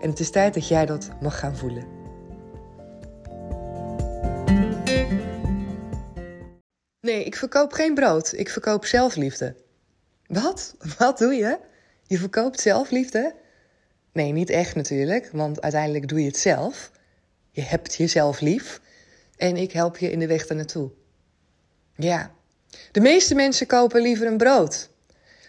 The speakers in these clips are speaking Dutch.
En het is tijd dat jij dat mag gaan voelen. Nee, ik verkoop geen brood. Ik verkoop zelfliefde. Wat? Wat doe je? Je verkoopt zelfliefde? Nee, niet echt natuurlijk, want uiteindelijk doe je het zelf. Je hebt jezelf lief en ik help je in de weg naartoe. Ja, de meeste mensen kopen liever een brood.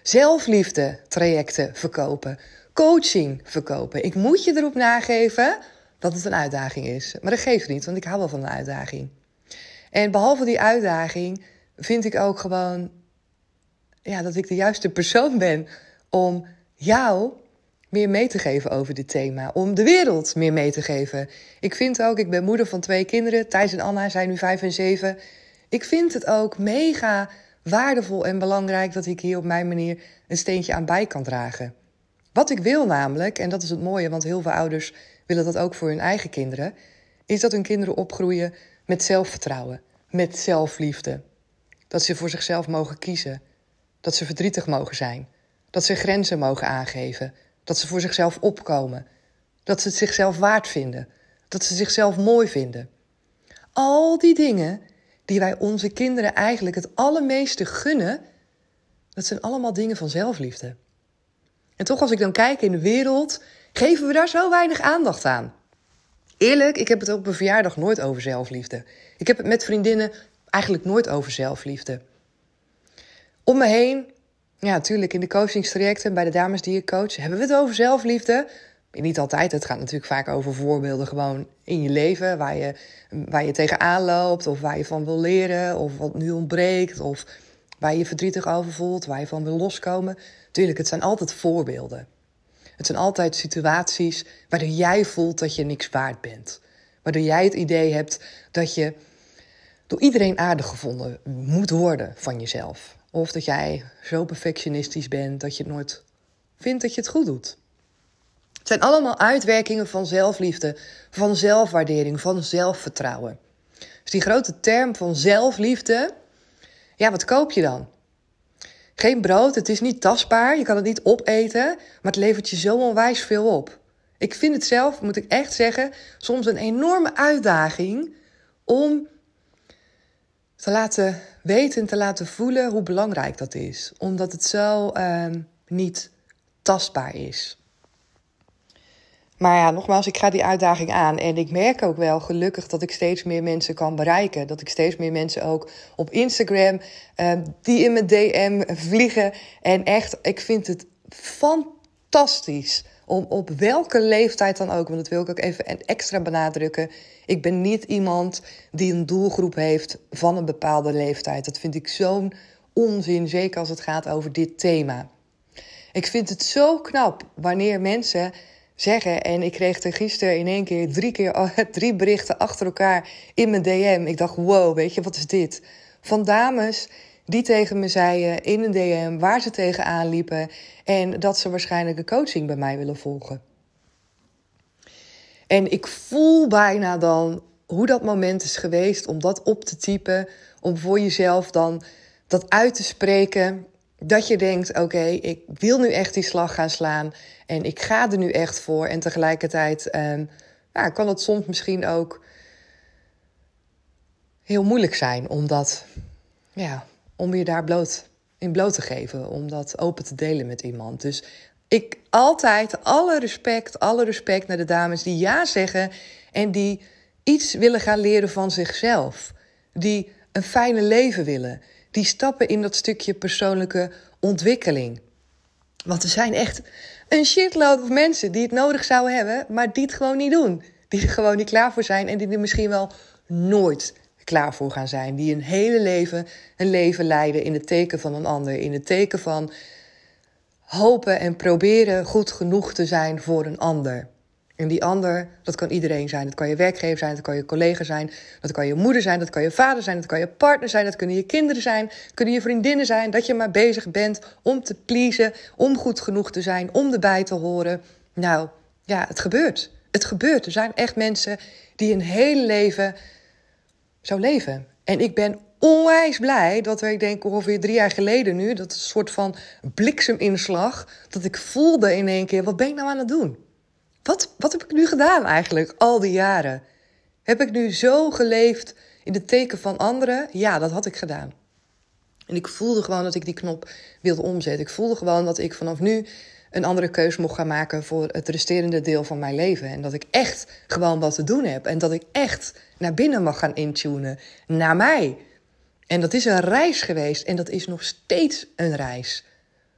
Zelfliefde trajecten verkopen coaching verkopen. Ik moet je erop nageven dat het een uitdaging is. Maar dat geeft niet, want ik hou wel van een uitdaging. En behalve die uitdaging vind ik ook gewoon ja, dat ik de juiste persoon ben om jou meer mee te geven over dit thema. Om de wereld meer mee te geven. Ik vind ook, ik ben moeder van twee kinderen. Thijs en Anna zijn nu vijf en zeven. Ik vind het ook mega waardevol en belangrijk dat ik hier op mijn manier een steentje aan bij kan dragen. Wat ik wil namelijk, en dat is het mooie, want heel veel ouders willen dat ook voor hun eigen kinderen, is dat hun kinderen opgroeien met zelfvertrouwen, met zelfliefde. Dat ze voor zichzelf mogen kiezen, dat ze verdrietig mogen zijn, dat ze grenzen mogen aangeven, dat ze voor zichzelf opkomen, dat ze het zichzelf waard vinden, dat ze zichzelf mooi vinden. Al die dingen die wij onze kinderen eigenlijk het allermeeste gunnen, dat zijn allemaal dingen van zelfliefde. En toch, als ik dan kijk in de wereld, geven we daar zo weinig aandacht aan. Eerlijk, ik heb het op mijn verjaardag nooit over zelfliefde. Ik heb het met vriendinnen eigenlijk nooit over zelfliefde. Om me heen, ja, natuurlijk in de coachingstrajecten bij de dames die ik coach, hebben we het over zelfliefde. Niet altijd, het gaat natuurlijk vaak over voorbeelden gewoon in je leven, waar je, waar je tegenaan loopt, of waar je van wil leren, of wat nu ontbreekt, of waar je verdrietig over voelt, waar je van wil loskomen. Tuurlijk, het zijn altijd voorbeelden. Het zijn altijd situaties waardoor jij voelt dat je niks waard bent. Waardoor jij het idee hebt dat je door iedereen aardig gevonden moet worden van jezelf. Of dat jij zo perfectionistisch bent dat je nooit vindt dat je het goed doet. Het zijn allemaal uitwerkingen van zelfliefde, van zelfwaardering, van zelfvertrouwen. Dus die grote term van zelfliefde, ja, wat koop je dan? Geen brood, het is niet tastbaar, je kan het niet opeten, maar het levert je zo onwijs veel op. Ik vind het zelf, moet ik echt zeggen, soms een enorme uitdaging om te laten weten en te laten voelen hoe belangrijk dat is. Omdat het zo uh, niet tastbaar is. Maar ja, nogmaals, ik ga die uitdaging aan. En ik merk ook wel gelukkig dat ik steeds meer mensen kan bereiken. Dat ik steeds meer mensen ook op Instagram, uh, die in mijn DM vliegen. En echt, ik vind het fantastisch om op welke leeftijd dan ook, want dat wil ik ook even extra benadrukken. Ik ben niet iemand die een doelgroep heeft van een bepaalde leeftijd. Dat vind ik zo'n onzin, zeker als het gaat over dit thema. Ik vind het zo knap wanneer mensen zeggen. En ik kreeg er gisteren in één keer drie, keer drie berichten achter elkaar in mijn DM. Ik dacht, wow, weet je, wat is dit? Van dames die tegen me zeiden in een DM waar ze tegenaan liepen. En dat ze waarschijnlijk een coaching bij mij willen volgen. En ik voel bijna dan hoe dat moment is geweest om dat op te typen. Om voor jezelf dan dat uit te spreken dat je denkt: oké, ik wil nu echt die slag gaan slaan en ik ga er nu echt voor. En tegelijkertijd ja, kan het soms misschien ook heel moeilijk zijn om dat, ja, om je daar bloot in bloot te geven, om dat open te delen met iemand. Dus ik altijd alle respect, alle respect naar de dames die ja zeggen en die iets willen gaan leren van zichzelf. Die een fijne leven willen. Die stappen in dat stukje persoonlijke ontwikkeling. Want er zijn echt een shitload of mensen die het nodig zouden hebben, maar die het gewoon niet doen. Die er gewoon niet klaar voor zijn en die er misschien wel nooit klaar voor gaan zijn. Die een hele leven een leven leiden in het teken van een ander. In het teken van hopen en proberen goed genoeg te zijn voor een ander. En die ander, dat kan iedereen zijn. Dat kan je werkgever zijn, dat kan je collega zijn, dat kan je moeder zijn, dat kan je vader zijn, dat kan je partner zijn, dat kunnen je kinderen zijn, dat kunnen je vriendinnen zijn. Dat je maar bezig bent om te pleasen, om goed genoeg te zijn, om erbij te horen. Nou, ja, het gebeurt. Het gebeurt. Er zijn echt mensen die een hele leven zo leven. En ik ben onwijs blij dat er, ik denk ongeveer drie jaar geleden nu, dat soort van blikseminslag, dat ik voelde in één keer, wat ben ik nou aan het doen? Wat, wat heb ik nu gedaan eigenlijk, al die jaren? Heb ik nu zo geleefd in de teken van anderen? Ja, dat had ik gedaan. En ik voelde gewoon dat ik die knop wilde omzetten. Ik voelde gewoon dat ik vanaf nu een andere keuze mocht gaan maken voor het resterende deel van mijn leven. En dat ik echt gewoon wat te doen heb. En dat ik echt naar binnen mag gaan intunen. Naar mij. En dat is een reis geweest. En dat is nog steeds een reis.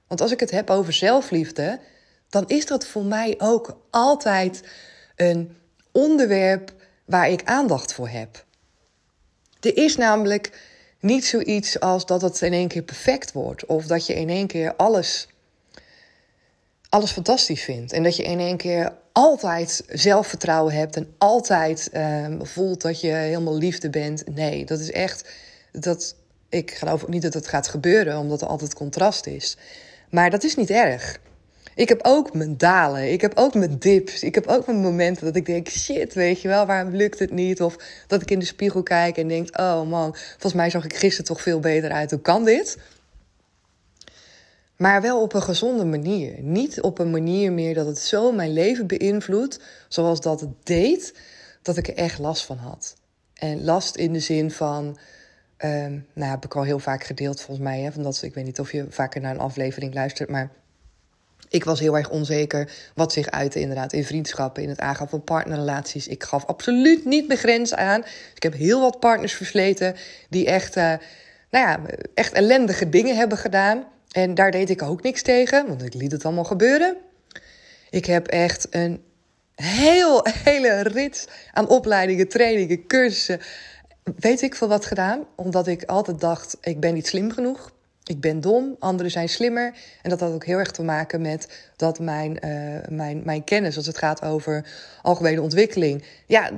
Want als ik het heb over zelfliefde, dan is dat voor mij ook altijd een onderwerp waar ik aandacht voor heb. Er is namelijk niet zoiets als dat het in één keer perfect wordt. Of dat je in één keer alles alles fantastisch vindt. En dat je in één keer altijd zelfvertrouwen hebt en altijd um, voelt dat je helemaal liefde bent. Nee, dat is echt. Dat, ik geloof ook niet dat het gaat gebeuren, omdat er altijd contrast is. Maar dat is niet erg. Ik heb ook mijn dalen. Ik heb ook mijn dips. Ik heb ook mijn momenten dat ik denk: shit, weet je wel, waarom lukt het niet? Of dat ik in de spiegel kijk en denk: oh man, volgens mij zag ik gisteren toch veel beter uit. Hoe kan dit? Maar wel op een gezonde manier. Niet op een manier meer dat het zo mijn leven beïnvloedt, zoals dat het deed, dat ik er echt last van had. En last in de zin van, um, nou heb ik al heel vaak gedeeld volgens mij, hè, van dat, ik weet niet of je vaker naar een aflevering luistert, maar ik was heel erg onzeker wat zich uitte inderdaad in vriendschappen, in het aangaan van partnerrelaties. Ik gaf absoluut niet mijn grens aan. Dus ik heb heel wat partners versleten die echt, uh, nou ja, echt ellendige dingen hebben gedaan. En daar deed ik ook niks tegen, want ik liet het allemaal gebeuren. Ik heb echt een heel, hele rits aan opleidingen, trainingen, cursussen, weet ik veel wat gedaan. Omdat ik altijd dacht, ik ben niet slim genoeg. Ik ben dom, anderen zijn slimmer. En dat had ook heel erg te maken met dat mijn, uh, mijn, mijn kennis, als het gaat over algemene ontwikkeling, ja,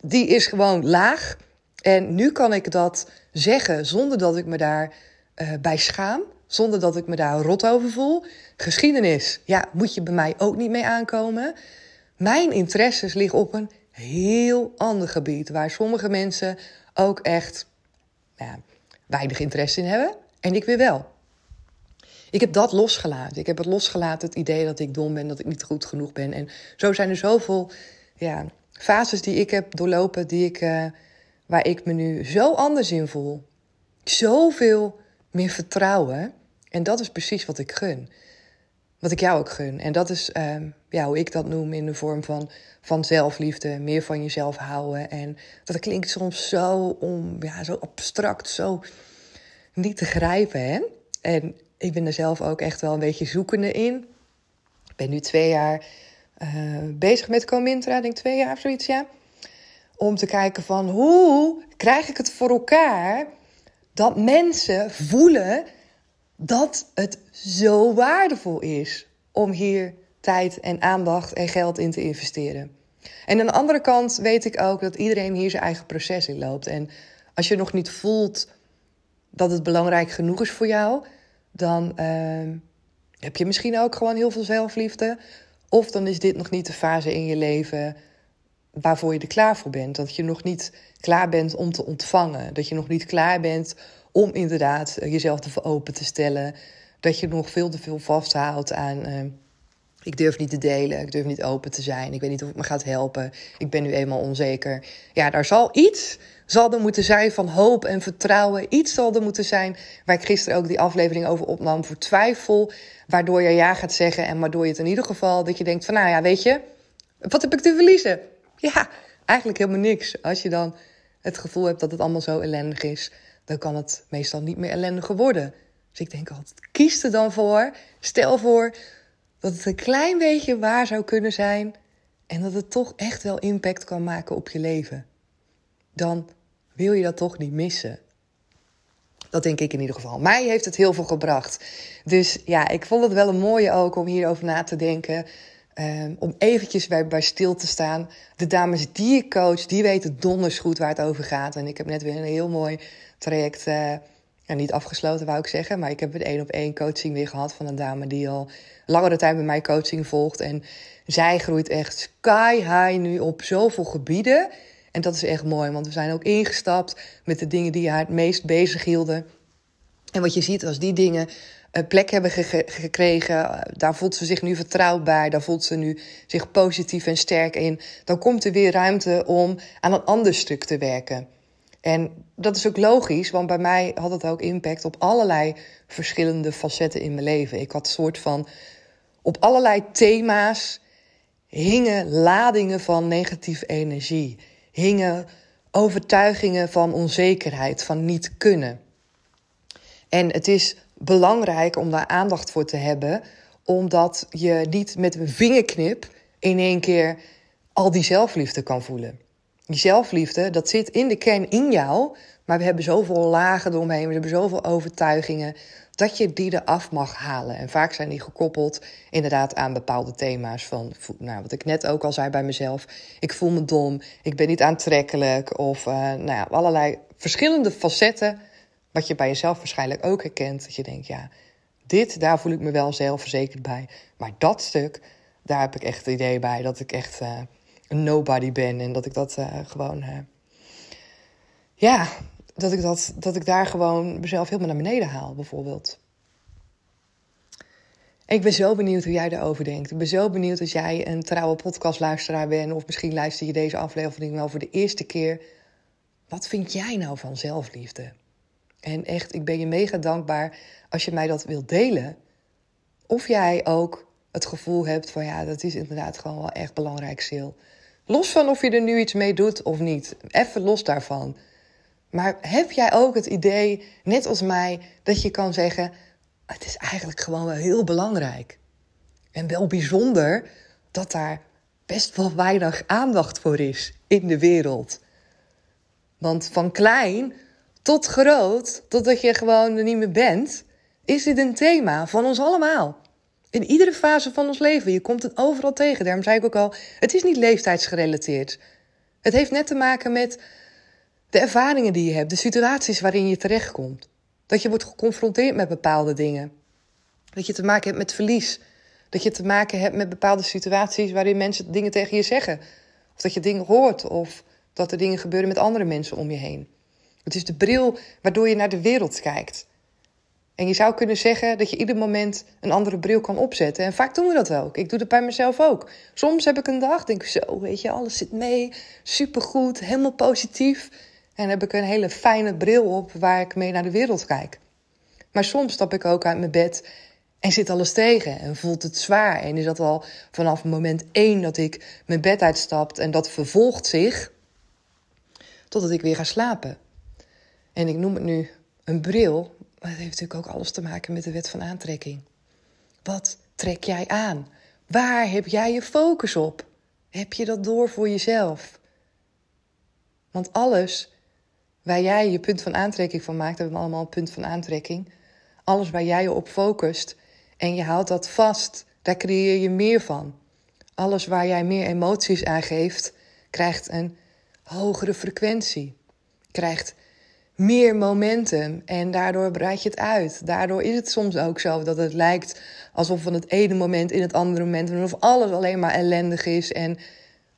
die is gewoon laag. En nu kan ik dat zeggen zonder dat ik me daar uh, bij schaam zonder dat ik me daar rot over voel. Geschiedenis, ja, moet je bij mij ook niet mee aankomen. Mijn interesses liggen op een heel ander gebied, waar sommige mensen ook echt ja, weinig interesse in hebben. En ik weer wel. Ik heb dat losgelaten. Ik heb het losgelaten, het idee dat ik dom ben, dat ik niet goed genoeg ben. En zo zijn er zoveel ja, fases die ik heb doorlopen, die ik, uh, waar ik me nu zo anders in voel. Zoveel meer vertrouwen. En dat is precies wat ik gun. Wat ik jou ook gun. En dat is uh, ja, hoe ik dat noem in de vorm van, van zelfliefde. Meer van jezelf houden. En dat klinkt soms zo, om, ja, zo abstract, zo niet te grijpen. Hè? En ik ben er zelf ook echt wel een beetje zoekende in. Ik ben nu twee jaar uh, bezig met Comintra, denk twee jaar of zoiets, ja. Om te kijken van hoe krijg ik het voor elkaar dat mensen voelen dat het zo waardevol is om hier tijd en aandacht en geld in te investeren. En aan de andere kant weet ik ook dat iedereen hier zijn eigen proces in loopt. En als je nog niet voelt dat het belangrijk genoeg is voor jou, dan uh, heb je misschien ook gewoon heel veel zelfliefde. Of dan is dit nog niet de fase in je leven waarvoor je er klaar voor bent. Dat je nog niet klaar bent om te ontvangen. Dat je nog niet klaar bent om inderdaad eh, jezelf te open te stellen. Dat je nog veel te veel vasthoudt aan. Ik durf niet te delen, ik durf niet open te zijn. Ik weet niet of het me gaat helpen. Ik ben nu eenmaal onzeker. Ja, daar zal iets zal er moeten zijn van hoop en vertrouwen. Iets zal er moeten zijn waar ik gisteren ook die aflevering over opnam voor twijfel. Waardoor je ja gaat zeggen en waardoor je het in ieder geval dat je denkt van nou ja, weet je, wat heb ik te verliezen? Ja, eigenlijk helemaal niks. Als je dan het gevoel hebt dat het allemaal zo ellendig is, dan kan het meestal niet meer ellendiger worden. Dus ik denk altijd, kies er dan voor. Stel voor dat het een klein beetje waar zou kunnen zijn en dat het toch echt wel impact kan maken op je leven. Dan wil je dat toch niet missen. Dat denk ik in ieder geval. Mij heeft het heel veel gebracht. Dus ja, ik vond het wel een mooie ook om hierover na te denken. Um, om eventjes bij, bij stil te staan. De dames die ik coach, die weten donders goed waar het over gaat. En ik heb net weer een heel mooi traject, uh, niet afgesloten wou ik zeggen. Maar ik heb een één op één coaching weer gehad van een dame die al langere tijd met mij coaching volgt. En zij groeit echt sky high nu op zoveel gebieden. En dat is echt mooi, want we zijn ook ingestapt met de dingen die haar het meest bezig hielden. En wat je ziet als die dingen een plek hebben gekregen, eh, daar voelt ze zich nu vertrouwd bij, daar voelt ze nu zich positief en sterk in. Dan komt er weer ruimte om aan een ander stuk te werken. En dat is ook logisch, want bij mij had het ook impact op allerlei verschillende facetten in mijn leven. Ik had soort van op allerlei thema's hingen ladingen van negatieve energie hingen overtuigingen van onzekerheid, van niet kunnen. En het is belangrijk om daar aandacht voor te hebben, omdat je niet met een vingerknip in één keer al die zelfliefde kan voelen. Die zelfliefde, dat zit in de kern in jou, maar we hebben zoveel lagen eromheen, we hebben zoveel overtuigingen, dat je die eraf mag halen. En vaak zijn die gekoppeld inderdaad aan bepaalde thema's van, nou, wat ik net ook al zei bij mezelf, ik voel me dom, ik ben niet aantrekkelijk of uh, nou ja, allerlei verschillende facetten, wat je bij jezelf waarschijnlijk ook herkent, dat je denkt, ja, dit, daar voel ik me wel zelfverzekerd bij, maar dat stuk, daar heb ik echt het idee bij dat ik echt uh, een nobody ben en dat ik dat uh, gewoon, ja, dat ik, dat, dat ik daar gewoon mezelf helemaal naar beneden haal, bijvoorbeeld. ik ben zo benieuwd hoe jij erover denkt. Ik ben zo benieuwd als jij een trouwe podcastluisteraar bent, of misschien luister je deze aflevering wel voor de eerste keer. Wat vind jij nou van zelfliefde? En echt, ik ben je mega dankbaar als je mij dat wilt delen. Of jij ook het gevoel hebt van ja, dat is inderdaad gewoon wel echt belangrijk, Sil. Los van of je er nu iets mee doet of niet. Even los daarvan. Maar heb jij ook het idee, net als mij, dat je kan zeggen: het is eigenlijk gewoon wel heel belangrijk. En wel bijzonder dat daar best wel weinig aandacht voor is in de wereld. Want van klein tot groot, totdat je gewoon er niet meer bent, is dit een thema van ons allemaal. In iedere fase van ons leven. Je komt het overal tegen. Daarom zei ik ook al: het is niet leeftijdsgerelateerd. Het heeft net te maken met de ervaringen die je hebt, de situaties waarin je terechtkomt. Dat je wordt geconfronteerd met bepaalde dingen. Dat je te maken hebt met verlies. Dat je te maken hebt met bepaalde situaties waarin mensen dingen tegen je zeggen. Of dat je dingen hoort of dat er dingen gebeuren met andere mensen om je heen. Het is de bril waardoor je naar de wereld kijkt. En je zou kunnen zeggen dat je ieder moment een andere bril kan opzetten. En vaak doen we dat ook. Ik doe dat bij mezelf ook. Soms heb ik een dag, denk ik zo, weet je, alles zit mee, supergoed, helemaal positief. En heb ik een hele fijne bril op waar ik mee naar de wereld kijk. Maar soms stap ik ook uit mijn bed en zit alles tegen en voelt het zwaar. En is dat al vanaf moment één dat ik mijn bed uitstapt en dat vervolgt zich totdat ik weer ga slapen. En ik noem het nu een bril, maar het heeft natuurlijk ook alles te maken met de wet van aantrekking. Wat trek jij aan? Waar heb jij je focus op? Heb je dat door voor jezelf? Want alles waar jij je punt van aantrekking van maakt, hebben we allemaal een punt van aantrekking. Alles waar jij je op focust en je houdt dat vast, daar creëer je meer van. Alles waar jij meer emoties aan geeft, krijgt een hogere frequentie, krijgt meer momentum en daardoor breid je het uit. Daardoor is het soms ook zo dat het lijkt alsof van het ene moment in het andere moment, of alles alleen maar ellendig is. En,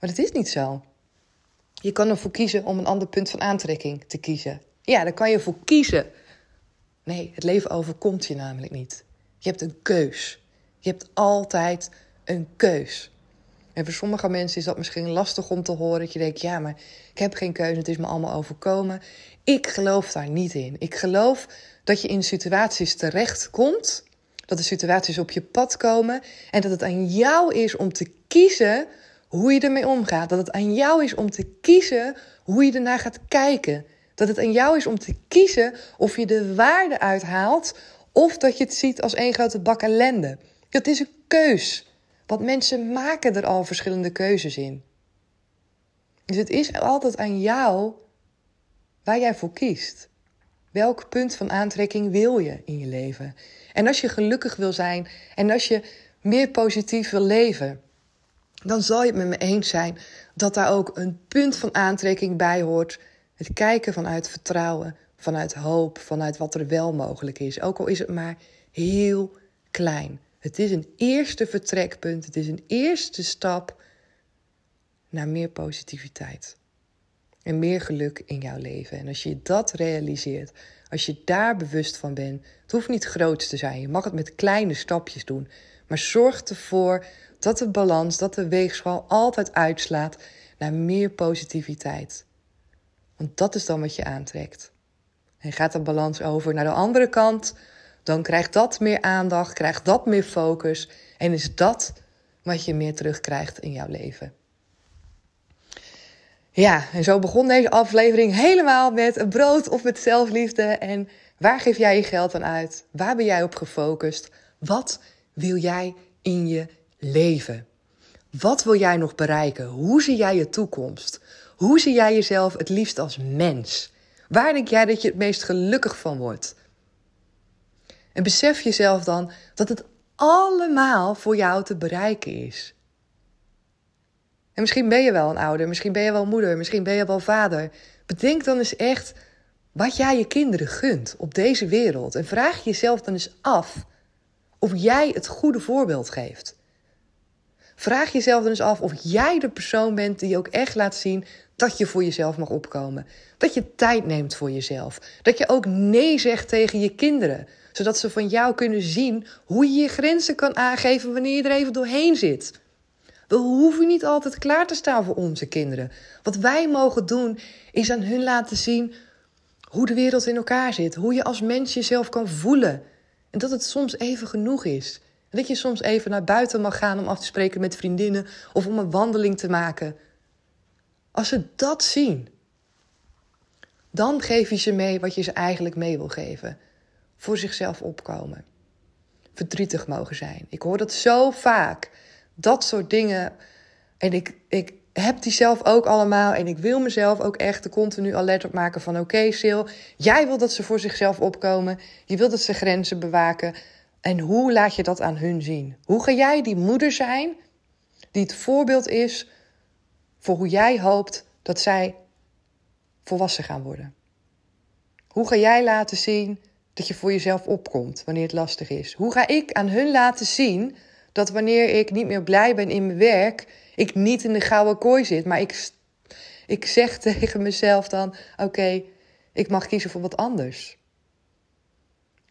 maar dat is niet zo. Je kan ervoor kiezen om een ander punt van aantrekking te kiezen. Ja, daar kan je voor kiezen. Nee, het leven overkomt je namelijk niet. Je hebt een keus. Je hebt altijd een keus. En voor sommige mensen is dat misschien lastig om te horen. Dat je denkt, ja, maar ik heb geen keuze. Het is me allemaal overkomen. Ik geloof daar niet in. Ik geloof dat je in situaties terechtkomt. Dat de situaties op je pad komen. En dat het aan jou is om te kiezen hoe je ermee omgaat. Dat het aan jou is om te kiezen hoe je ernaar gaat kijken. Dat het aan jou is om te kiezen of je de waarde uithaalt of dat je het ziet als één grote bak ellende. Dat is een keus. Want mensen maken er al verschillende keuzes in. Dus het is altijd aan jou waar jij voor kiest. Welk punt van aantrekking wil je in je leven? En als je gelukkig wil zijn en als je meer positief wil leven, dan zal je het met me eens zijn dat daar ook een punt van aantrekking bij hoort. Het kijken vanuit vertrouwen, vanuit hoop, vanuit wat er wel mogelijk is. Ook al is het maar heel klein. Het is een eerste vertrekpunt, het is een eerste stap naar meer positiviteit. En meer geluk in jouw leven. En als je dat realiseert, als je daar bewust van bent, het hoeft niet groot te zijn. Je mag het met kleine stapjes doen. Maar zorg ervoor dat de balans, dat de weegschaal altijd uitslaat naar meer positiviteit. Want dat is dan wat je aantrekt. En gaat de balans over naar de andere kant, dan krijgt dat meer aandacht, krijgt dat meer focus en is dat wat je meer terugkrijgt in jouw leven. Ja, en zo begon deze aflevering helemaal met brood of met zelfliefde. En waar geef jij je geld aan uit? Waar ben jij op gefocust? Wat wil jij in je leven? Wat wil jij nog bereiken? Hoe zie jij je toekomst? Hoe zie jij jezelf het liefst als mens? Waar denk jij dat je het meest gelukkig van wordt? En besef jezelf dan dat het allemaal voor jou te bereiken is. En misschien ben je wel een ouder, misschien ben je wel moeder, misschien ben je wel vader. Bedenk dan eens echt wat jij je kinderen gunt op deze wereld. En vraag jezelf dan eens af of jij het goede voorbeeld geeft. Vraag jezelf dan eens af of jij de persoon bent die ook echt laat zien dat je voor jezelf mag opkomen. Dat je tijd neemt voor jezelf. Dat je ook nee zegt tegen je kinderen. Zodat ze van jou kunnen zien hoe je je grenzen kan aangeven wanneer je er even doorheen zit. We hoeven niet altijd klaar te staan voor onze kinderen. Wat wij mogen doen, is aan hun laten zien hoe de wereld in elkaar zit. Hoe je als mens jezelf kan voelen. En dat het soms even genoeg is. Dat je soms even naar buiten mag gaan om af te spreken met vriendinnen of om een wandeling te maken. Als ze dat zien, dan geef je ze mee wat je ze eigenlijk mee wil geven. Voor zichzelf opkomen. Verdrietig mogen zijn. Ik hoor dat zo vaak dat soort dingen. En ik, ik heb die zelf ook allemaal. En ik wil mezelf ook echt de continu alert op maken van... oké, Sil, jij wil dat ze voor zichzelf opkomen. Je wilt dat ze grenzen bewaken. En hoe laat je dat aan hun zien? Hoe ga jij die moeder zijn die het voorbeeld is... voor hoe jij hoopt dat zij volwassen gaan worden? Hoe ga jij laten zien dat je voor jezelf opkomt wanneer het lastig is? Hoe ga ik aan hun laten zien dat wanneer ik niet meer blij ben in mijn werk, ik niet in de gouden kooi zit. Maar ik, ik zeg tegen mezelf dan: oké, ik mag kiezen voor wat anders.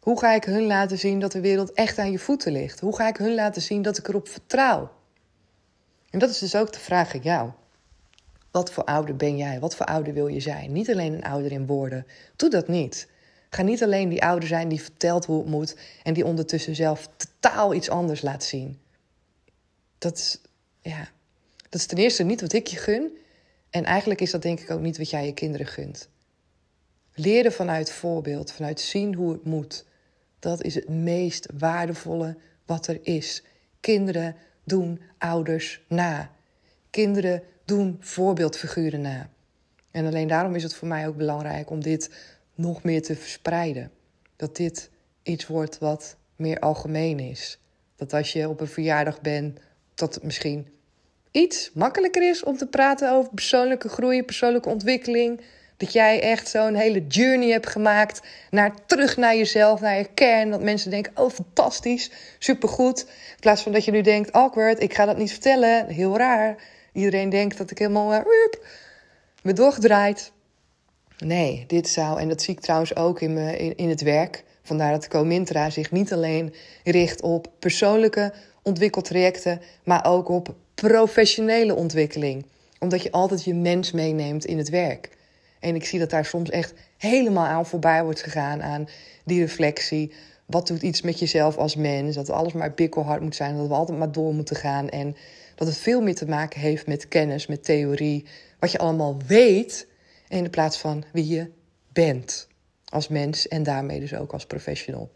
Hoe ga ik hun laten zien dat de wereld echt aan je voeten ligt? Hoe ga ik hun laten zien dat ik erop vertrouw? En dat is dus ook de vraag aan jou. Wat voor ouder ben jij? Wat voor ouder wil je zijn? Niet alleen een ouder in woorden. Doe dat niet. Ga niet alleen die ouder zijn die vertelt hoe het moet en die ondertussen zelf totaal iets anders laat zien. Dat is, ja, dat is ten eerste niet wat ik je gun. En eigenlijk is dat denk ik ook niet wat jij je kinderen gunt. Leren vanuit voorbeeld, vanuit zien hoe het moet. Dat is het meest waardevolle wat er is. Kinderen doen ouders na. Kinderen doen voorbeeldfiguren na. En alleen daarom is het voor mij ook belangrijk om dit nog meer te verspreiden. Dat dit iets wordt wat meer algemeen is. Dat als je op een verjaardag bent, dat het misschien iets makkelijker is om te praten over persoonlijke groei, persoonlijke ontwikkeling. Dat jij echt zo'n hele journey hebt gemaakt naar terug naar jezelf, naar je kern. Dat mensen denken: oh, fantastisch, supergoed. In plaats van dat je nu denkt: awkward, ik ga dat niet vertellen. Heel raar. Iedereen denkt dat ik helemaal uh, me doorgedraaid. Nee, dit zou, en dat zie ik trouwens ook in, in, in het werk. Vandaar dat Comintra zich niet alleen richt op persoonlijke ontwikkeltrajecten, maar ook op professionele ontwikkeling. Omdat je altijd je mens meeneemt in het werk. En ik zie dat daar soms echt helemaal aan voorbij wordt gegaan aan die reflectie. Wat doet iets met jezelf als mens? Dat alles maar bikkelhard moet zijn, dat we altijd maar door moeten gaan. En dat het veel meer te maken heeft met kennis, met theorie, wat je allemaal weet, in plaats van wie je bent als mens en daarmee dus ook als professional.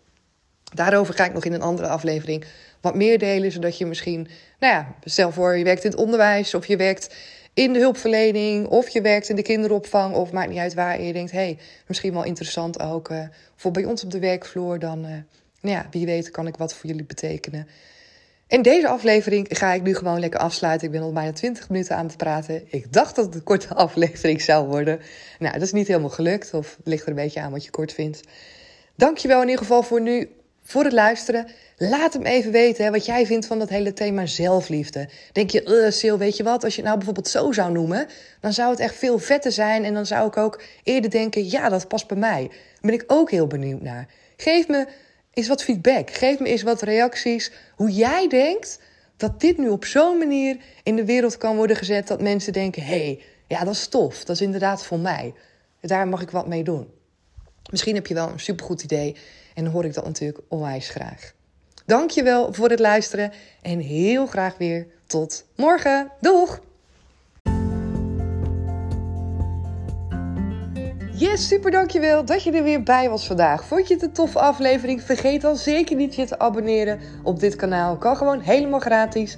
Daarover ga ik nog in een andere aflevering wat meer delen, zodat je misschien, nou ja, stel voor je werkt in het onderwijs of je werkt in de hulpverlening of je werkt in de kinderopvang of maakt niet uit waar en je denkt, hey, misschien wel interessant ook uh, voor bij ons op de werkvloer, dan, uh, nou ja, wie weet kan ik wat voor jullie betekenen. In deze aflevering ga ik nu gewoon lekker afsluiten. Ik ben al bijna 20 minuten aan het praten. Ik dacht dat het een korte aflevering zou worden. Nou, dat is niet helemaal gelukt, of ligt er een beetje aan wat je kort vindt. Dankjewel in ieder geval voor nu voor het luisteren. Laat hem even weten wat jij vindt van dat hele thema zelfliefde. Denk je, uh, Sil, weet je wat, als je het nou bijvoorbeeld zo zou noemen, dan zou het echt veel vetter zijn. En dan zou ik ook eerder denken, ja, dat past bij mij. Daar ben ik ook heel benieuwd naar. Geef me eens wat feedback. Geef me eens wat reacties. Hoe jij denkt dat dit nu op zo'n manier in de wereld kan worden gezet dat mensen denken: hé, hey, ja, dat is tof. Dat is inderdaad voor mij. Daar mag ik wat mee doen. Misschien heb je wel een supergoed idee en dan hoor ik dat natuurlijk onwijs graag. Dankjewel voor het luisteren en heel graag weer tot morgen. Doeg! Yes, super dankjewel dat je er weer bij was vandaag. Vond je het een toffe aflevering? Vergeet dan zeker niet je te abonneren op dit kanaal. Kan gewoon helemaal gratis.